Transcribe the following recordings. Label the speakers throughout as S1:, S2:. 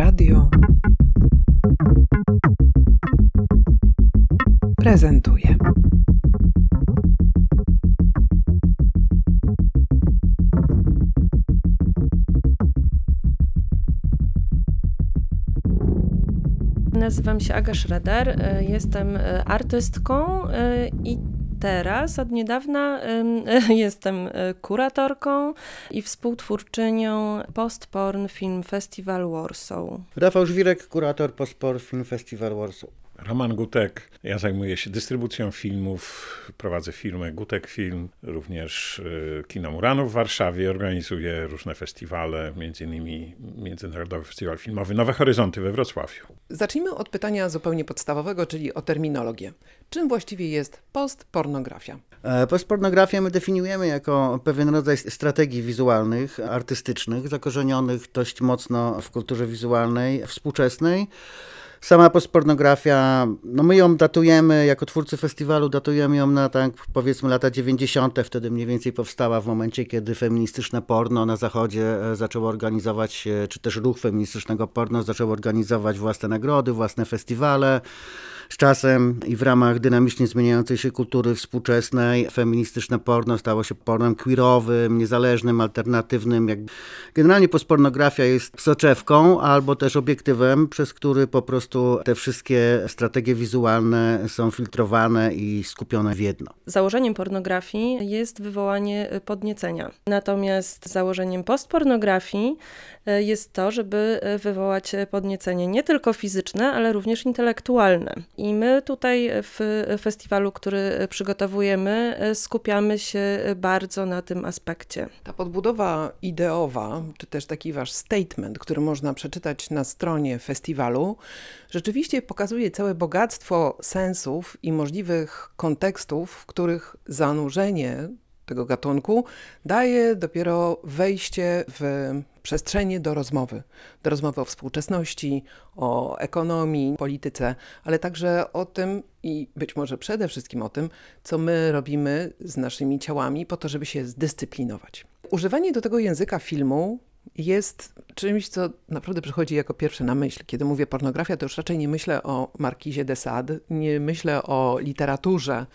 S1: Radio prezentuje.
S2: Nazywam się Aga Schroeder, e, jestem e, artystką e, i teraz od niedawna jestem kuratorką i współtwórczynią Postporn Film Festival Warsaw.
S3: Rafał Żwirek, kurator Postporn Film Festival Warsaw.
S4: Roman Gutek. Ja zajmuję się dystrybucją filmów, prowadzę firmę Gutek Film, również y, Kino Muranów w Warszawie, organizuję różne festiwale, między innymi Międzynarodowy Festiwal Filmowy Nowe Horyzonty we Wrocławiu.
S1: Zacznijmy od pytania zupełnie podstawowego, czyli o terminologię. Czym właściwie jest postpornografia?
S3: E, postpornografię my definiujemy jako pewien rodzaj strategii wizualnych, artystycznych, zakorzenionych dość mocno w kulturze wizualnej współczesnej. Sama postpornografia, no my ją datujemy, jako twórcy festiwalu, datujemy ją na tak powiedzmy lata 90., wtedy mniej więcej powstała w momencie, kiedy feministyczne porno na zachodzie e, zaczęło organizować, czy też ruch feministycznego porno zaczął organizować własne nagrody, własne festiwale. Z czasem i w ramach dynamicznie zmieniającej się kultury współczesnej feministyczne porno stało się pornem queerowym, niezależnym, alternatywnym. Generalnie postpornografia jest soczewką albo też obiektywem, przez który po prostu te wszystkie strategie wizualne są filtrowane i skupione w jedno.
S2: Założeniem pornografii jest wywołanie podniecenia. Natomiast założeniem postpornografii e, jest to, żeby wywołać podniecenie nie tylko fizyczne, ale również intelektualne. I my tutaj w festiwalu, który przygotowujemy, skupiamy się bardzo na tym aspekcie.
S1: Ta podbudowa ideowa, czy też taki wasz statement, który można przeczytać na stronie festiwalu, rzeczywiście pokazuje całe bogactwo sensów i możliwych kontekstów, w których zanurzenie tego gatunku daje dopiero wejście w przestrzenie do rozmowy. Do rozmowy o współczesności, o ekonomii, polityce, ale także o tym i być może przede wszystkim o tym, co my robimy z naszymi ciałami po to, żeby się zdyscyplinować. Używanie do tego języka filmu jest czymś, co naprawdę przychodzi jako pierwsze na myśl. Kiedy mówię pornografia, to już raczej nie myślę o Markizie de Sade, nie myślę o literaturze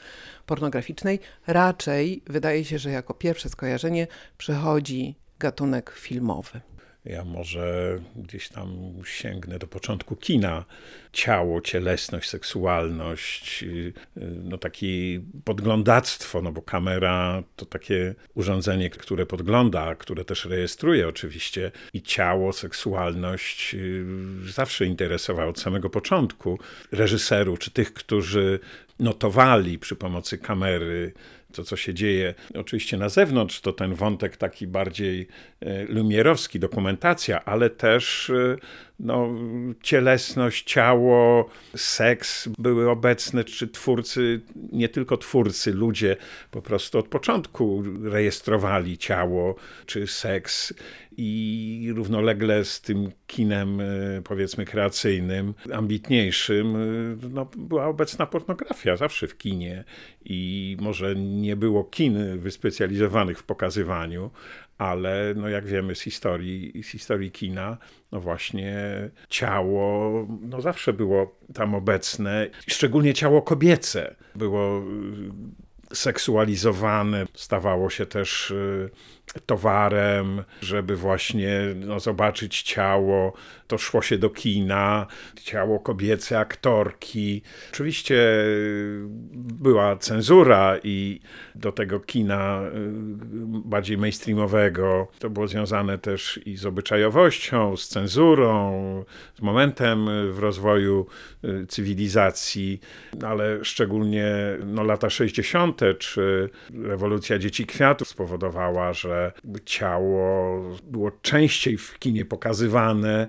S1: pornograficznej. Raczej wydaje się, że jako pierwsze skojarzenie przychodzi gatunek filmowy.
S4: Ja może gdzieś tam sięgnę do początku kina. Ciało, cielesność, seksualność, y, no takie podglądactwo, no bo kamera to takie urządzenie, które podgląda, które też rejestruje oczywiście i ciało, seksualność y, zawsze interesowało od samego początku reżyserów, czy tych, którzy notowali przy pomocy kamery to, co się dzieje oczywiście na zewnątrz, to ten wątek taki bardziej e, lumierowski, dokumentacja, ale też e, no, cielesność, ciało, seks były obecne, czy twórcy, nie tylko twórcy, ludzie po prostu od początku rejestrowali ciało, czy seks i równolegle z tym kinem, e, powiedzmy, kreacyjnym, ambitniejszym, e, no, była obecna pornografia zawsze w kinie i może nie było kin wyspecjalizowanych w pokazywaniu, ale no jak wiemy z historii, z historii kina, no właśnie ciało no zawsze było tam obecne, szczególnie ciało kobiece było e, seksualizowane, stawało się też towarem, żeby właśnie no, zobaczyć ciało. To szło się do kina, ciało kobiece aktorki. Oczywiście była cenzura i do tego kina y, bardziej mainstreamowego to było związane też i z obyczajowością, z cenzurą, z momentem w rozwoju y, cywilizacji, ale szczególnie no, lata 60. czy rewolucja dzieci kwiatów spowodowała, że ciało było częściej w kinie pokazywane.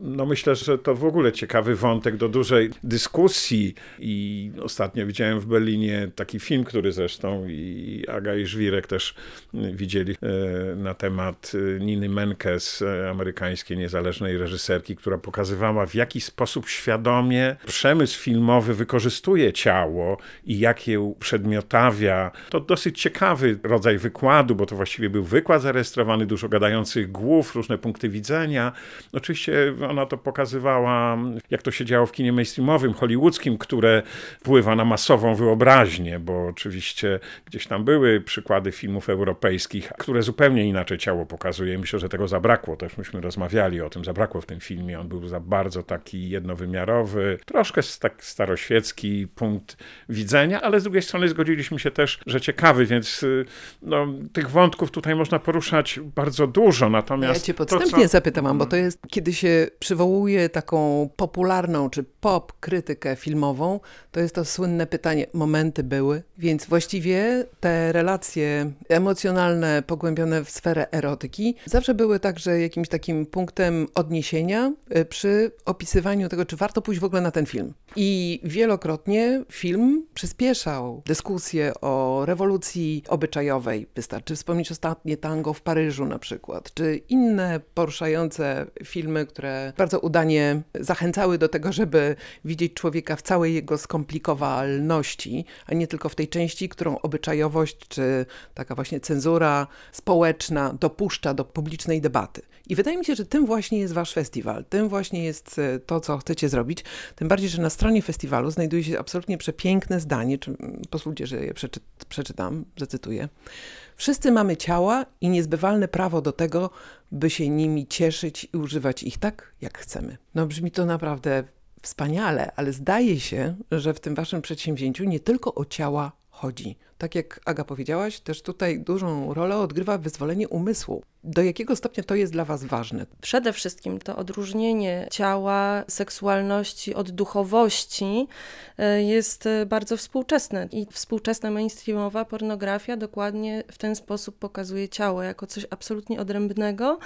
S4: No myślę, że to w ogóle ciekawy wątek do dużej dyskusji i ostatnio widziałem w Berlinie taki film, który zresztą i Aga i Żwirek też widzieli e, na temat e, Niny Menkes, e, amerykańskiej niezależnej reżyserki, która pokazywała w jaki sposób świadomie przemysł filmowy wykorzystuje ciało i jak je uprzedmiotawia. To dosyć ciekawy rodzaj wykładu, bo to właściwie był wykład zarejestrowany, dużo gadających głów, różne punkty widzenia. Oczywiście ona to pokazywała, jak to się działo w kinie mainstreamowym, hollywoodzkim, które wpływa na masową wyobraźnię, bo oczywiście gdzieś tam były przykłady filmów europejskich, które zupełnie inaczej ciało pokazuje. Myślę, że tego zabrakło. Też myśmy rozmawiali o tym, zabrakło w tym filmie. On był za bardzo taki jednowymiarowy, troszkę tak staroświecki punkt widzenia, ale z drugiej strony zgodziliśmy się też, że ciekawy, więc y, no, tych wątków tutaj można poruszać bardzo dużo. Natomiast
S1: ja cię
S4: to,
S1: podstępnie
S4: co-
S1: zapytałam, bo to jest, kiedy się przywołuje taką popularną czy pop krytykę filmową, to jest to słynne pytanie, momenty były, więc właściwie te relacje emocjonalne, pogłębione w sferę erotyki, zawsze były także jakimś takim punktem odniesienia y, przy opisywaniu tego, czy warto pójść w ogóle na ten film. I wielokrotnie film przyspieszał dyskusję o rewolucji obyczajowej. Wystarczy wspomnieć ostatnie tango w Paryżu na przykład, czy inne poruszające filmy, które bardzo udanie zachęcały do tego, żeby widzieć człowieka w całej jego skomplikowalności, a nie tylko w tej części, którą obyczajowość czy taka właśnie cenzura społeczna dopuszcza do publicznej debaty. I wydaje mi się, że tym właśnie jest wasz festiwal, tym właśnie jest e, to, co chcecie zrobić. Tym bardziej, że na stronie festiwalu znajduje się absolutnie przepiękne zdanie, czy pozwólcie, że je przeczy, przeczytam, zacytuję. Wszyscy mamy ciała i niezbywalne prawo do tego, by się nimi cieszyć i używać ich tak, jak chcemy. No brzmi to naprawdę wspaniale, ale zdaje się, że w tym waszym przedsięwzięciu nie tylko o ciała chodzi. Tak jak Aga powiedziałaś, też tutaj dużą rolę odgrywa wyzwolenie umysłu. Do jakiego stopnia to jest dla was ważne?
S2: Przede wszystkim to odróżnienie ciała, seksualności od duchowości e, jest e, bardzo współczesne. I współczesna mainstreamowa pornografia dokładnie w ten sposób pokazuje ciało jako coś absolutnie odrębnego,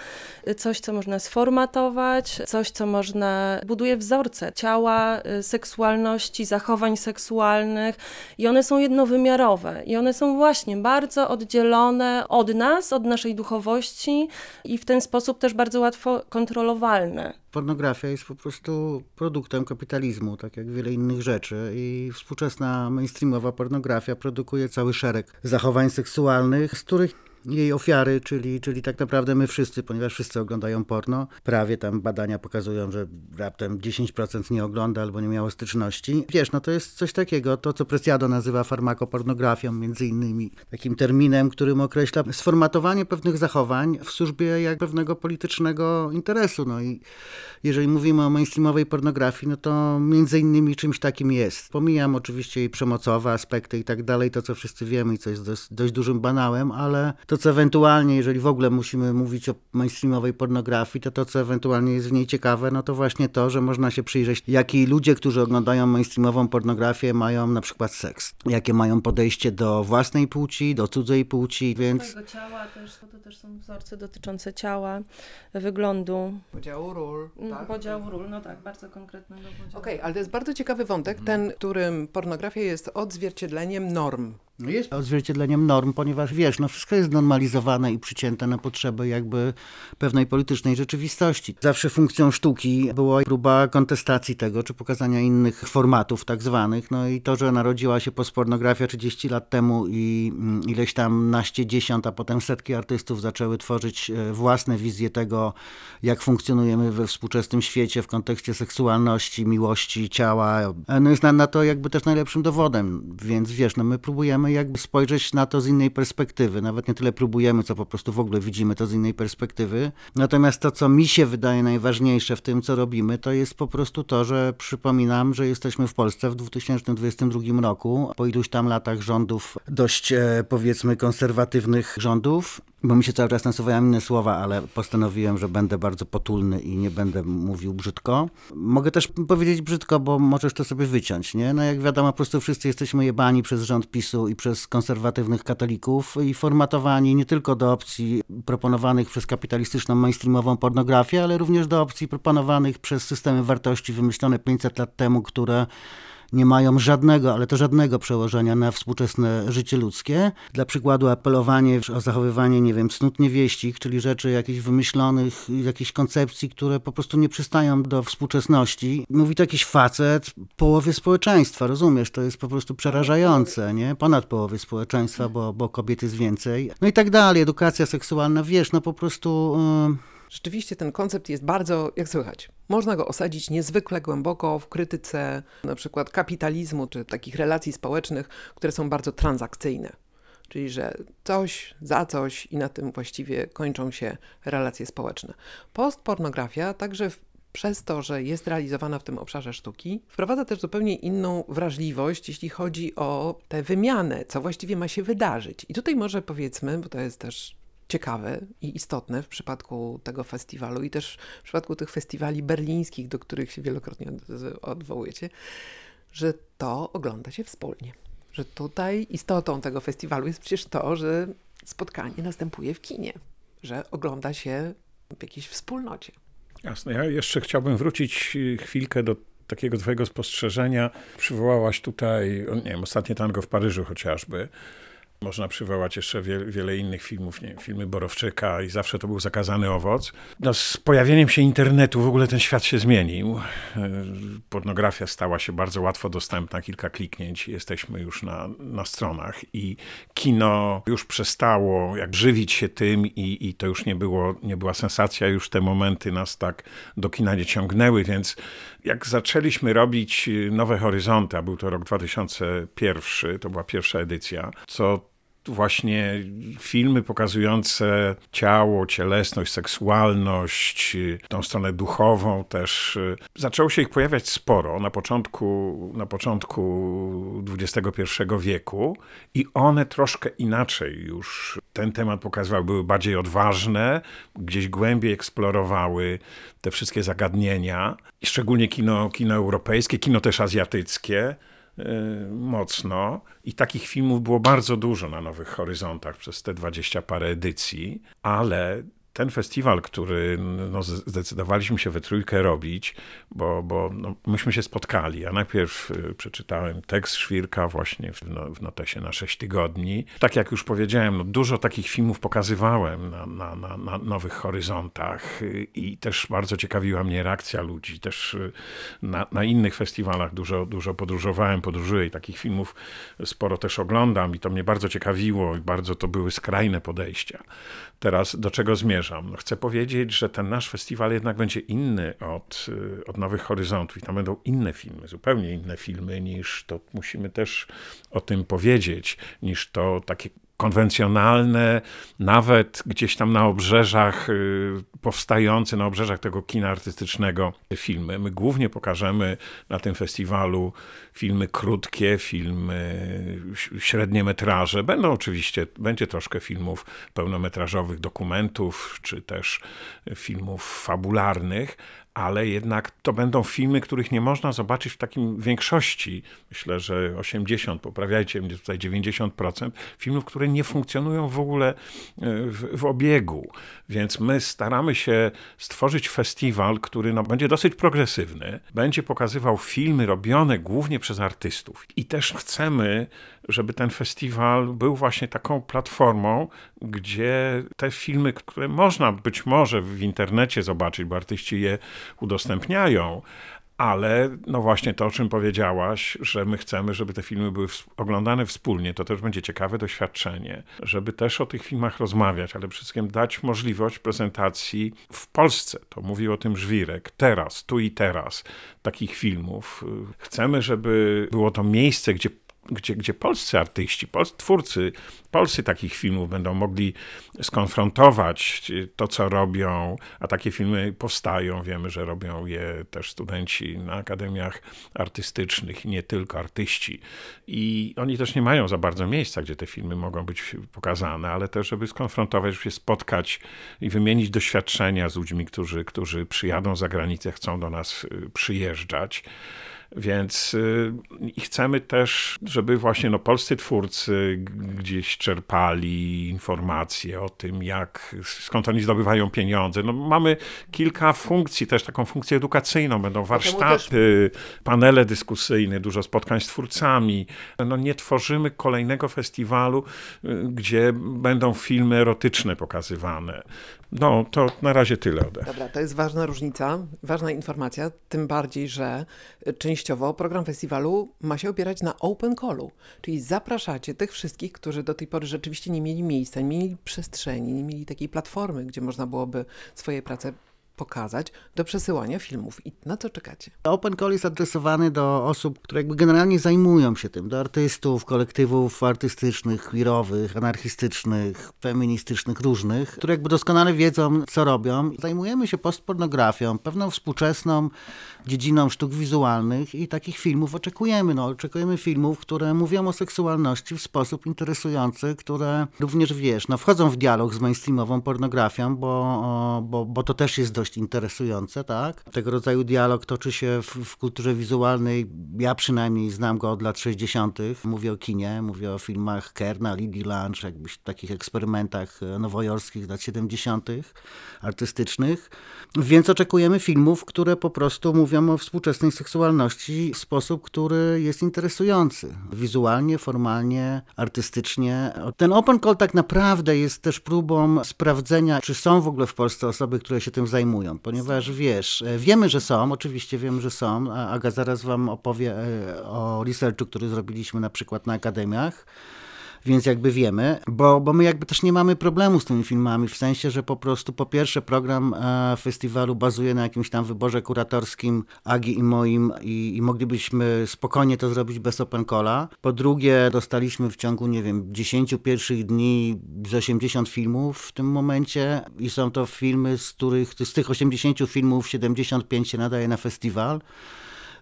S2: e, coś, co można sformatować, coś, co można. buduje wzorce ciała, seksualności, zachowań seksualnych i one są jednowymiarowe. I one są właśnie bardzo oddzielone od nas, od naszej duchowości i w ten sposób też bardzo łatwo kontrolowalne.
S3: Pornografia jest po prostu produktem kapitalizmu, tak jak wiele innych rzeczy i współczesna mainstreamowa pornografia produkuje cały szereg zachowań seksualnych, z których jej ofiary, czyli, czyli tak naprawdę my wszyscy, ponieważ wszyscy oglądają porno, prawie tam badania pokazują, że raptem 10% nie ogląda albo nie miało styczności. Wiesz, no to jest coś takiego, to co Preciado nazywa farmakopornografią, między innymi takim terminem, którym określa sformatowanie pewnych zachowań w służbie jak pewnego politycznego interesu. No i jeżeli mówimy o mainstreamowej pornografii, no to między innymi czymś takim jest. Pomijam oczywiście jej przemocowe aspekty i tak dalej, to co wszyscy wiemy i co jest dość, dość dużym banałem, ale to co ewentualnie, jeżeli w ogóle musimy mówić o mainstreamowej pornografii, to to co ewentualnie jest w niej ciekawe, no to właśnie to, że można się przyjrzeć, jaki ludzie, którzy oglądają mainstreamową pornografię mają na przykład seks, jakie mają podejście do własnej płci, do cudzej płci, więc...
S2: Swojego ciała też, bo to też są wzorce dotyczące ciała, wyglądu,
S1: Podziału ról.
S2: tak? podziału ról, no tak, bardzo konkretnego podziału.
S1: Okej, ale to jest bardzo ciekawy wątek, ten, którym pornografia jest odzwierciedleniem norm.
S3: No jest odzwierciedleniem norm, ponieważ wiesz, no wszystko jest normalizowane i przycięte na potrzeby jakby pewnej politycznej rzeczywistości. Zawsze funkcją sztuki była próba kontestacji tego, czy pokazania innych formatów tak zwanych. No i to, że narodziła się postpornografia 30 lat temu i mm, ileś tam naście, dziesiąt, a potem setki artystów zaczęły tworzyć e, własne wizje tego, jak funkcjonujemy we współczesnym świecie w kontekście seksualności, miłości, ciała. E, No jest na, na to jakby też najlepszym dowodem, więc wiesz, no my próbujemy jakby spojrzeć na to z innej perspektywy. Nawet nie tyle próbujemy, co po prostu w ogóle widzimy to z innej perspektywy. Natomiast to, co mi się wydaje najważniejsze w tym, co robimy, to jest po prostu to, że przypominam, że jesteśmy w Polsce w 2022 roku, po iluś tam latach rządów dość, e, powiedzmy, konserwatywnych rządów. bo mi się cały czas nasuwają inne słowa, ale postanowiłem, że będę bardzo potulny i nie będę mówił brzydko. Mogę też powiedzieć brzydko, bo możesz to sobie wyciąć, nie? No jak wiadomo, po prostu wszyscy jesteśmy jebani przez rząd PiSu i przez konserwatywnych katolików i formatowani nie tylko do opcji proponowanych przez kapitalistyczną mainstreamową pornografię, ale również do opcji proponowanych przez systemy wartości wymyślone 500 lat temu, które nie mają żadnego, ale to żadnego przełożenia na współczesne życie ludzkie. Dla przykładu apelowanie o zachowywanie, nie wiem, cnót niewieścich, czyli rzeczy jakichś wymyślonych, jakichś koncepcji, które po prostu nie przystają do współczesności. Mówi to jakiś facet połowie społeczeństwa, rozumiesz? To jest po prostu przerażające, nie? Ponad połowie społeczeństwa, bo, bo kobiet jest więcej. No i tak dalej, edukacja seksualna, wiesz, no po prostu... Yy
S1: Rzeczywiście ten koncept jest bardzo, jak słychać, można go osadzić niezwykle głęboko w krytyce na przykład kapitalizmu czy takich relacji społecznych, które są bardzo transakcyjne. Czyli, że coś za coś i na tym właściwie kończą się relacje społeczne. Postpornografia także w przez to, że jest realizowana w tym obszarze sztuki, wprowadza też zupełnie inną wrażliwość, jeśli chodzi o tę wymianę, co właściwie ma się wydarzyć. I tutaj może powiedzmy, bo to jest też ciekawe i istotne w przypadku tego festiwalu i też w przypadku tych festiwali berlińskich, do których się wielokrotnie odwołujecie, że to ogląda się wspólnie. Że tutaj istotą tego festiwalu jest przecież to, że spotkanie następuje w kinie, że ogląda się w jakiejś wspólnocie.
S4: Jasne. Ja jeszcze chciałbym wrócić chwilkę do takiego twojego spostrzeżenia. Przywołałaś tutaj, nie wiem, ostatnie tango w Paryżu chociażby. Można przywołać jeszcze wiele, wiele innych filmów, nie, filmy Borowczyka i zawsze to był zakazany owoc. No, z pojawieniem się internetu w ogóle ten świat się zmienił. E, pornografia stała się bardzo łatwo dostępna, kilka kliknięć jesteśmy już na, na stronach i kino już przestało jak żywić się tym i, i to już nie, było, nie była sensacja, już te momenty nas tak do kina nie ciągnęły, więc jak zaczęliśmy robić Nowe Horyzonty, a był to rok 2001, to była pierwsza edycja, co właśnie filmy pokazujące ciało, cielesność, seksualność, tą stronę duchową też. Zaczęło się ich pojawiać sporo na początku, na początku XXI wieku i one troszkę inaczej już ten temat pokazywały, były bardziej odważne, gdzieś głębiej eksplorowały te wszystkie zagadnienia, szczególnie kino, kino europejskie, kino też azjatyckie. Y, mocno. I takich filmów było bardzo dużo na Nowych Horyzontach przez te dwadzieścia parę edycji, ale ten festiwal, który no, zdecydowaliśmy się we trójkę robić, bo, bo no, myśmy się spotkali. Ja najpierw y, przeczytałem tekst Szwirka właśnie w, no, w notesie na 6 tygodni. Tak jak już powiedziałem, no, dużo takich filmów pokazywałem na, na, na, na Nowych Horyzontach y, i też bardzo ciekawiła mnie reakcja ludzi. Też y, na, na innych festiwalach dużo, dużo podróżowałem, podróżuję i takich filmów sporo też oglądam i to mnie bardzo ciekawiło i bardzo to były skrajne podejścia. Teraz do czego zmierzam? Chcę powiedzieć, że ten nasz festiwal jednak będzie inny od, y, od Nowych Horyzontów i tam będą inne filmy, zupełnie inne filmy niż to musimy też o tym powiedzieć, niż to takie konwencjonalne, nawet gdzieś tam na obrzeżach, y, powstające na obrzeżach tego kina artystycznego filmy. My głównie pokażemy na tym festiwalu filmy krótkie, filmy średnie metraże. Będą oczywiście, będzie troszkę filmów pełnometrażowych, dokumentów, czy też filmów fabularnych, ale jednak to będą filmy, których nie można zobaczyć w takim większości, myślę, że 80, poprawiajcie mnie tutaj 90% filmów, które nie funkcjonują w ogóle e, w, w obiegu. Więc my staramy się stworzyć festiwal, który no, będzie dosyć progresywny, będzie pokazywał filmy robione głównie przez artystów. I też chcemy, żeby ten festiwal był właśnie taką platformą, gdzie te filmy, które można być może w internecie zobaczyć, bo artyści je udostępniają, ale no właśnie to, o czym powiedziałaś, że my chcemy, żeby te filmy były oglądane wspólnie, to też będzie ciekawe doświadczenie, żeby też o tych filmach rozmawiać, ale przede wszystkim dać możliwość prezentacji w Polsce. To mówił o tym Żwirek, teraz, tu i teraz, takich filmów. Chcemy, żeby było to miejsce, gdzie gdzie, gdzie polscy artyści, polscy twórcy, polscy takich filmów będą mogli skonfrontować to, co robią, a takie filmy powstają. Wiemy, że robią je też studenci na akademiach artystycznych nie tylko artyści. I oni też nie mają za bardzo miejsca, gdzie te filmy mogą być pokazane, ale też, żeby skonfrontować, żeby się spotkać i wymienić doświadczenia z ludźmi, którzy, którzy przyjadą za granicę, chcą do nas przyjeżdżać. Więc y, i chcemy też, żeby właśnie no, polscy twórcy gdzieś czerpali informacje o tym, jak, skąd oni zdobywają pieniądze. No, mamy kilka funkcji, też taką funkcję edukacyjną. Będą warsztaty, panele dyskusyjne, dużo spotkań z twórcami. No, nie tworzymy kolejnego festiwalu, y, gdzie będą filmy erotyczne pokazywane. No, to na razie tyle ode.
S1: Dobra, to jest ważna różnica, ważna informacja, tym bardziej, że częściowo program festiwalu ma się opierać na open callu, czyli zapraszacie tych wszystkich, którzy do tej pory rzeczywiście nie mieli miejsca, nie mieli przestrzeni, nie mieli takiej platformy, gdzie można byłoby swoje prace pokazać do przesyłania filmów. I na co czekacie?
S3: Open Call jest adresowany do osób, które jakby generalnie zajmują się tym, do artystów, kolektywów artystycznych, queerowych, anarchistycznych, feministycznych, różnych, które jakby doskonale wiedzą, co robią. Zajmujemy się postpornografią, pewną współczesną dziedziną sztuk wizualnych i takich filmów oczekujemy. No, oczekujemy filmów, które mówią o seksualności w sposób interesujący, które również, wiesz, no, wchodzą w dialog z mainstreamową pornografią, bo, bo, bo to też jest interesujące, tak? Tego rodzaju dialog toczy się w, w kulturze wizualnej. Ja przynajmniej znam go od lat 60. Mówię o kinie, mówię o filmach Kerna, Lily Lunch, jakbyś takich eksperymentach nowojorskich lat 70. artystycznych. Więc oczekujemy filmów, które po prostu mówią o współczesnej seksualności w sposób, który jest interesujący. Wizualnie, formalnie, artystycznie. Ten open call tak naprawdę jest też próbą sprawdzenia, czy są w ogóle w Polsce osoby, które się tym zajmują. Ponieważ wiesz, wiemy, że są, oczywiście wiemy, że są. Aga zaraz wam opowie e, o researchu, który zrobiliśmy na przykład na akademiach więc jakby wiemy, bo, bo my jakby też nie mamy problemu z tymi filmami, w sensie, że po prostu po pierwsze program e, festiwalu bazuje na jakimś tam wyborze kuratorskim Agi i moim i, i moglibyśmy spokojnie to zrobić bez open calla. Po drugie dostaliśmy w ciągu, nie wiem, 10 pierwszych dni z 80 filmów w tym momencie i są to filmy, z których, z tych 80 filmów 75 się nadaje na festiwal.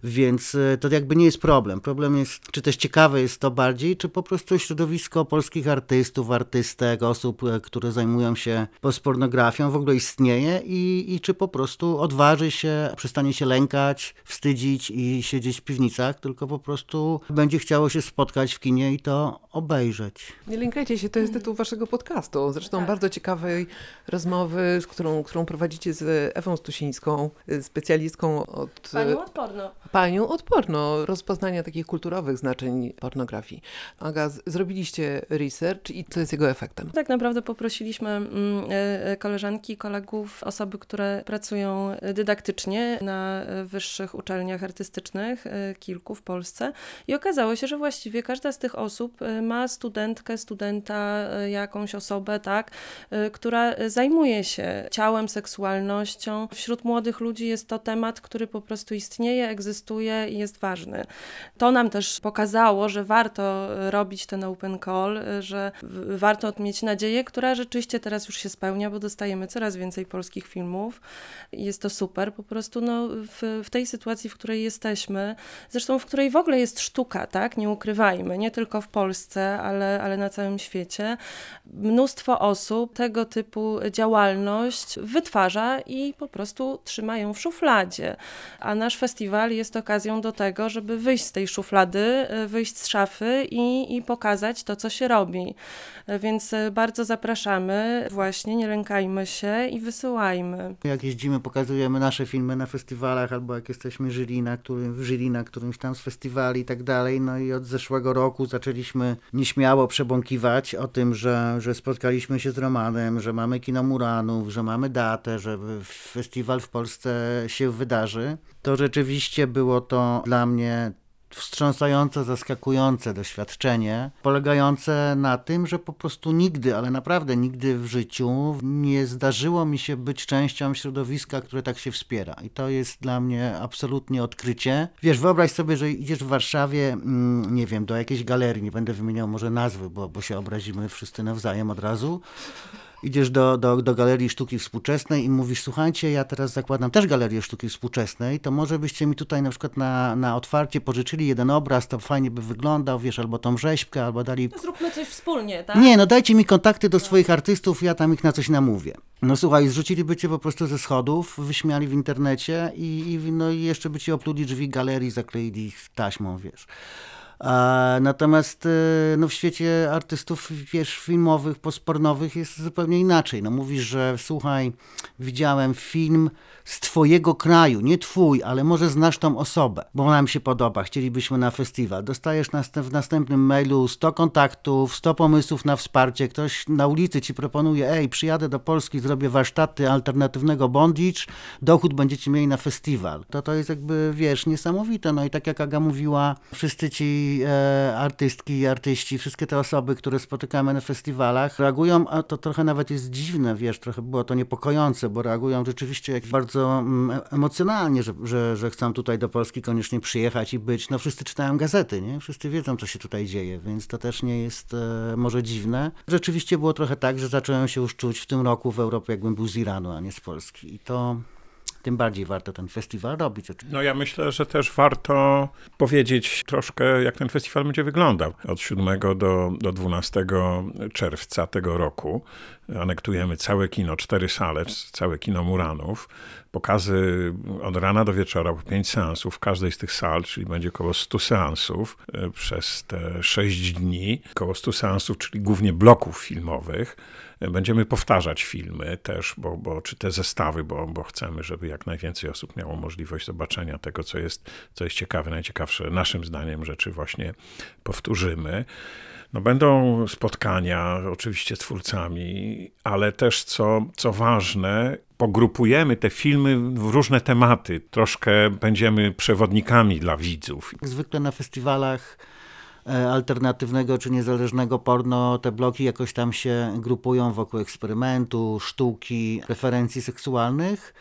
S3: Więc e, to jakby nie jest problem. Problem jest, czy też ciekawe jest to bardziej, czy po prostu środowisko polskich artystów, artystek, osób, e, które zajmują się postpornografią w ogóle istnieje i, i czy po prostu odważy się, przestanie się lękać, wstydzić i siedzieć w piwnicach, tylko po prostu będzie chciało się spotkać w kinie i to obejrzeć.
S1: Nie lękajcie się, to jest tytuł waszego podcastu. Zresztą tak. bardzo ciekawej rozmowy, z którą, którą prowadzicie z Ewą Stusińską, specjalistką od...
S2: Panią odporno
S1: panią odporno rozpoznania takich kulturowych znaczeń pornografii. Aga, zrobiliście research i co jest jego efektem?
S2: Tak naprawdę poprosiliśmy mm, e, e, koleżanki, kolegów, osoby, które pracują dydaktycznie na wyższych uczelniach artystycznych, e, kilku w Polsce i okazało się, że właściwie każda z tych osób ma studentkę, studenta, jakąś osobę, tak, która zajmuje się ciałem, seksualnością. Wśród młodych ludzi jest to temat, który po prostu istnieje, egzystuje i jest ważny. To nam też pokazało, że warto robić ten open call, że warto mieć nadzieję, która rzeczywiście teraz już się spełnia, bo dostajemy coraz więcej polskich filmów. Jest to super, po prostu no, w, w tej sytuacji, w której jesteśmy, zresztą w której w ogóle jest sztuka, tak, nie ukrywajmy, nie tylko w Polsce, ale, ale na całym świecie, mnóstwo osób tego typu działalność wytwarza i po prostu trzymają w szufladzie. A nasz festiwal jest jest okazją do tego, żeby wyjść z tej szuflady, y, wyjść z szafy i, i pokazać to, co się robi. Y, więc y, bardzo zapraszamy, właśnie nie lękajmy się i wysyłajmy.
S3: Jak jeździmy, pokazujemy nasze filmy na festiwalach, albo jak jesteśmy jury na, którym, jury na którymś tam z festiwali i tak dalej. No i od zeszłego roku zaczęliśmy nieśmiało przebąkiwać o tym, że, że spotkaliśmy się z Romanem, że mamy kino Muranów, że mamy datę, że festiwal w Polsce się wydarzy to rzeczywiście było to dla mnie wstrząsające, zaskakujące doświadczenie, polegające na tym, że po prostu nigdy, ale naprawdę nigdy w życiu nie zdarzyło mi się być częścią środowiska, które tak się wspiera. I to jest dla mnie absolutnie odkrycie. Wiesz, wyobraź sobie, że idziesz w Warszawie, mm, nie wiem, do jakiejś galerii, nie będę wymieniał może nazwy, bo, bo się obrazimy wszyscy nawzajem od razu idziesz do, do, do Galerii Sztuki Współczesnej i mówisz, słuchajcie, ja teraz zakładam też Galerię Sztuki Współczesnej, to może byście mi tutaj na przykład na, na otwarcie pożyczyli jeden obraz, to fajnie by wyglądał, wiesz, albo tą rzeźbkę, albo dali...
S2: Zróbmy coś wspólnie, tak?
S3: Nie, no dajcie mi kontakty do swoich artystów, ja tam ich na coś namówię. No słuchaj, zrzuciliby cię po prostu ze schodów, wyśmiali w internecie i, i, no, i jeszcze by ci opluli drzwi galerii, zakleili ich taśmą, wiesz. Natomiast e, no, w świecie artystów, wiesz, filmowych, postpornowych jest zupełnie inaczej. No, mówisz, że słuchaj, widziałem film z twojego kraju, nie twój, ale może znasz tą osobę, bo nam się podoba, chcielibyśmy na festiwal. Dostajesz w następnym mailu 100 kontaktów, 100 pomysłów na wsparcie, ktoś na ulicy ci proponuje, ej, przyjadę do Polski, zrobię warsztaty alternatywnego bondage, dochód będziecie mieli na festiwal. To to jest jakby, wiesz, niesamowite. No i tak jak Aga mówiła, wszyscy ci e, artystki i artyści, wszystkie te osoby, które spotykamy na festiwalach, reagują, a to trochę nawet jest dziwne, wiesz, trochę było to niepokojące, bo reagują rzeczywiście jak bardzo mm, emocjonalnie, że, że, że chcą tutaj do Polski koniecznie przyjechać i być. No wszyscy czytają gazety, nie? Wszyscy wiedzą, co się tutaj dzieje, więc to też nie jest e, może dziwne. Rzeczywiście było trochę tak, że zacząłem się już czuć w tym roku w Europie, jakbym był z Iranu, a nie z Polski. I to tym bardziej warto ten festiwal robić. Oczywiście.
S4: No ja myślę, że też warto powiedzieć troszkę, jak ten festiwal będzie wyglądał. Od 7 do, do 12 czerwca tego roku anektujemy całe kino, cztery sale, całe kino Muranów. Pokazy od rana do wieczora, po pięć seansów w każdej z tych sal, czyli będzie około 100 seansów e, przez te sześć dni. Około 100 seansów, czyli głównie bloków filmowych. Będziemy powtarzać filmy też, bo, bo, czy te zestawy, bo, bo chcemy, żeby jak najwięcej osób miało możliwość zobaczenia tego, co jest, co jest ciekawe, najciekawsze naszym zdaniem rzeczy właśnie powtórzymy. No będą spotkania oczywiście z twórcami, ale też co, co ważne, pogrupujemy te filmy w różne tematy. Troszkę będziemy przewodnikami dla widzów.
S3: Zwykle na festiwalach E, alternatywnego czy niezależnego porno, te bloki jakoś tam się grupują wokół eksperymentu, sztuki, preferencji seksualnych.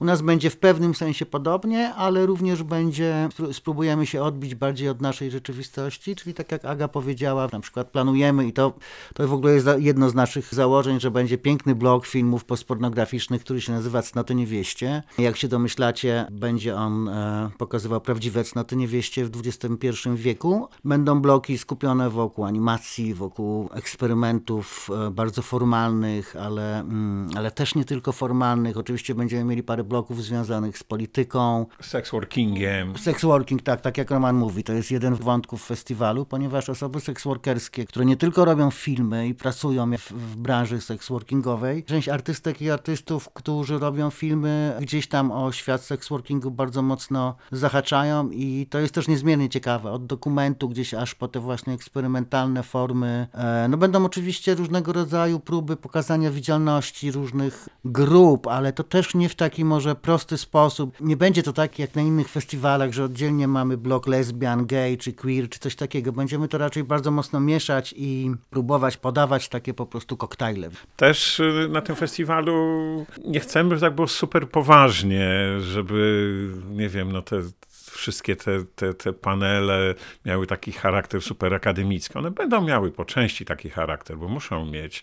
S3: U nas będzie w pewnym sensie podobnie, ale również będzie, spróbujemy się odbić bardziej od naszej rzeczywistości, czyli tak jak Aga powiedziała, na przykład planujemy i to, to w ogóle jest jedno z naszych założeń, że będzie piękny blok filmów postpornograficznych, który się nazywa Cnoty Niewieście. Jak się domyślacie, będzie on e, pokazywał prawdziwe cnoty niewieście w XXI wieku. Będą bloki skupione wokół animacji, wokół eksperymentów e, bardzo formalnych, ale, mm, ale też nie tylko formalnych. Oczywiście będziemy mieli parę bloków związanych z polityką.
S4: Sexworkingiem.
S3: Sexworking, tak, tak jak Roman mówi, to jest jeden z wątków festiwalu, ponieważ osoby seksworkerskie, które nie tylko robią filmy i pracują w, w branży seksworkingowej, część artystek i artystów, którzy robią filmy, gdzieś tam o świat seksworkingu bardzo mocno zahaczają i to jest też niezmiernie ciekawe, od dokumentu gdzieś aż po te właśnie eksperymentalne formy. E, no będą oczywiście różnego rodzaju próby pokazania widzialności różnych grup, ale to też nie w takim może może prosty sposób. Nie będzie to tak jak na innych festiwalach, że oddzielnie mamy blok lesbian, gay czy queer, czy coś takiego. Będziemy to raczej bardzo mocno mieszać i próbować podawać takie po prostu koktajle.
S4: Też y, na tym festiwalu nie chcemy, żeby tak było super poważnie, żeby, nie wiem, no te wszystkie te, te, te panele miały taki charakter super akademicki. One będą miały po części taki charakter, bo muszą mieć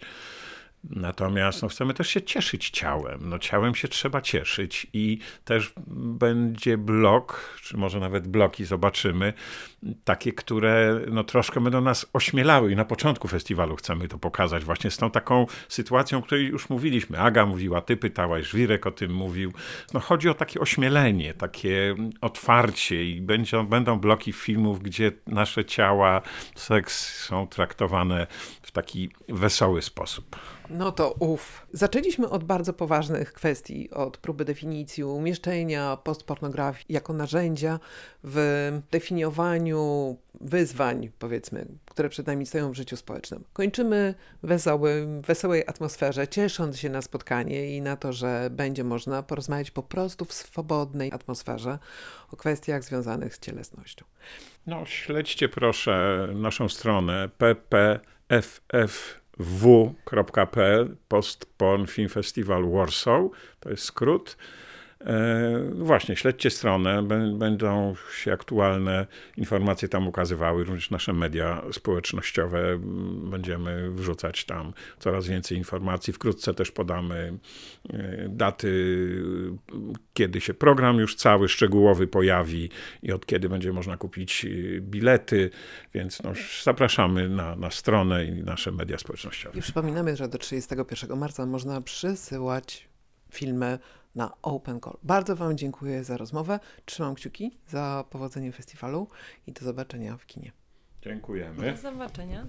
S4: Natomiast no, chcemy też się cieszyć ciałem. No, ciałem się trzeba cieszyć i też będzie blok, czy może nawet bloki zobaczymy, takie, które no, troszkę będą nas ośmielały i na początku festiwalu chcemy to pokazać właśnie z tą taką sytuacją, o której już mówiliśmy. Aga mówiła, ty pytałaś, Żwirek o tym mówił. No, chodzi o takie ośmielenie, takie otwarcie i będzie, będą bloki filmów, gdzie nasze ciała, seks są traktowane w taki wesoły sposób.
S1: No to uff. Zaczęliśmy od bardzo poważnych kwestii, od próby definicji umieszczenia postpornografii jako narzędzia w definiowaniu wyzwań, powiedzmy, które przed nami stoją w życiu społecznym. Kończymy wesołym, wesołej atmosferze, ciesząc się na spotkanie i na to, że będzie można porozmawiać po prostu w swobodnej atmosferze o kwestiach związanych z cielesnością.
S4: No, śledźcie proszę naszą stronę ppffw.pl Post Porn Film Festival Warsaw, to jest skrót. E, Właśnie, śledźcie stronę, bę- będą się aktualne informacje tam ukazywały, również nasze media społecznościowe, będziemy wrzucać tam coraz więcej informacji. Wkrótce też podamy e, daty, kiedy się program już cały, szczegółowy pojawi i od kiedy będzie można kupić e, bilety, więc no, zapraszamy na, na stronę i nasze media społecznościowe.
S1: I przypominamy, że do 31 marca można przysyłać filmy na Open Call. Bardzo Wam dziękuję za rozmowę. Trzymam kciuki za powodzenie festiwalu i do zobaczenia w kinie.
S4: Dziękujemy.
S2: Do zobaczenia.